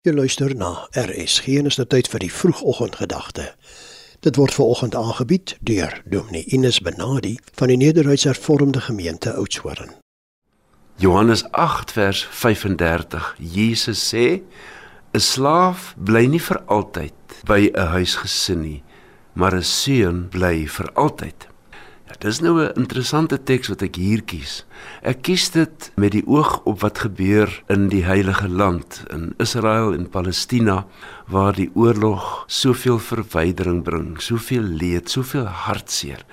Jy luister na RSG en is dit tyd vir die vroegoggendgedagte. Dit word veraloggend aangebied deur Dominee Ines Benadi van die Nederduitse Hervormde Gemeente Oudtshoorn. Johannes 8 vers 35. Jesus sê: "’n Slaaf bly nie vir altyd by 'n huisgesin nie, maar 'n seun bly vir altyd." Dis nou 'n interessante teks wat ek hier kies. Ek kies dit met die oog op wat gebeur in die Heilige Land in Israel en Palestina waar die oorlog soveel verwydering bring, soveel leed, soveel hartseer.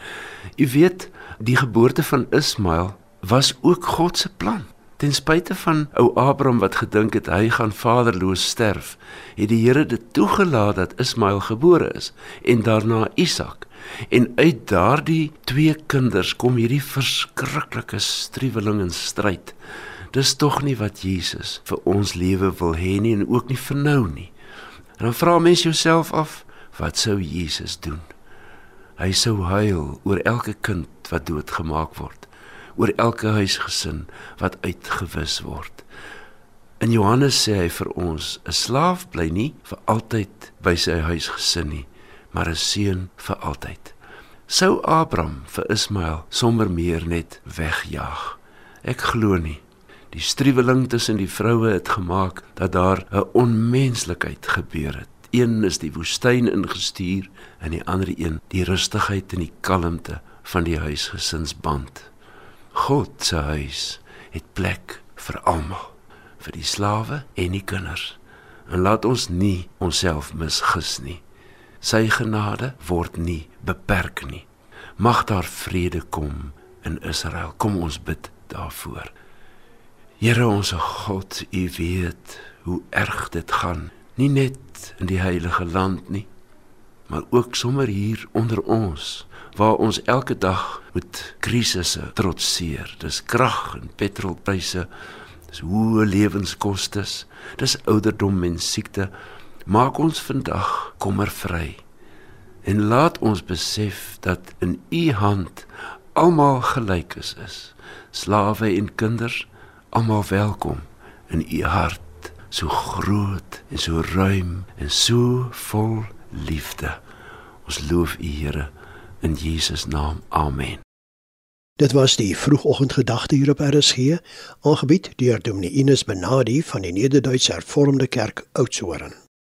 U weet, die geboorte van Ismael was ook God se plan. Ten spyte van ou Abraham wat gedink het hy gaan vaderloos sterf, het die Here dit toegelaat dat Ismael gebore is en daarna Isak. En uit daardie twee kinders kom hierdie verskriklike striweling en stryd. Dis tog nie wat Jesus vir ons lewe wil hê nie en ook nie vir nou nie. En dan vra mens jouself af, wat sou Jesus doen? Hy sou huil oor elke kind wat doodgemaak word, oor elke huisgesin wat uitgewis word. In Johannes sê hy vir ons, 'n slaaf bly nie vir altyd by sy huisgesin nie maar 'n seun vir altyd. Sou Abraham vir Ismael sommer meer net wegjaag? Ek glo nie. Die striweling tussen die vroue het gemaak dat daar 'n onmenslikheid gebeur het. Een is die woestyn ingestuur en die ander een die rustigheid en die kalmte van die huisgesinsband. God se huis het plek vir almal, vir die slawe en die kinders. En laat ons nie onsself misgis nie. Sy genade word nie beperk nie. Mag daar vrede kom in Israel. Kom ons bid daarvoor. Here ons God, U weet hoe erg dit gaan, nie net in die heilige land nie, maar ook sommer hier onder ons waar ons elke dag met krisisse trotseer. Dis krag en petrolpryse, dis hoë lewenskoste, dis ouderdom en siekte maak ons vandag kommervry en laat ons besef dat in u hand almal gelyk is, is slawe en kinders almal welkom in u hart so groot en so ruim en so vol liefde. Ons loof u Here in Jesus naam. Amen. Dit was die vroegoggendgedagte hier op RSG, aangebied deur Dominee Ines Benadi van die Nederduitse Hervormde Kerk Oudtshoorn.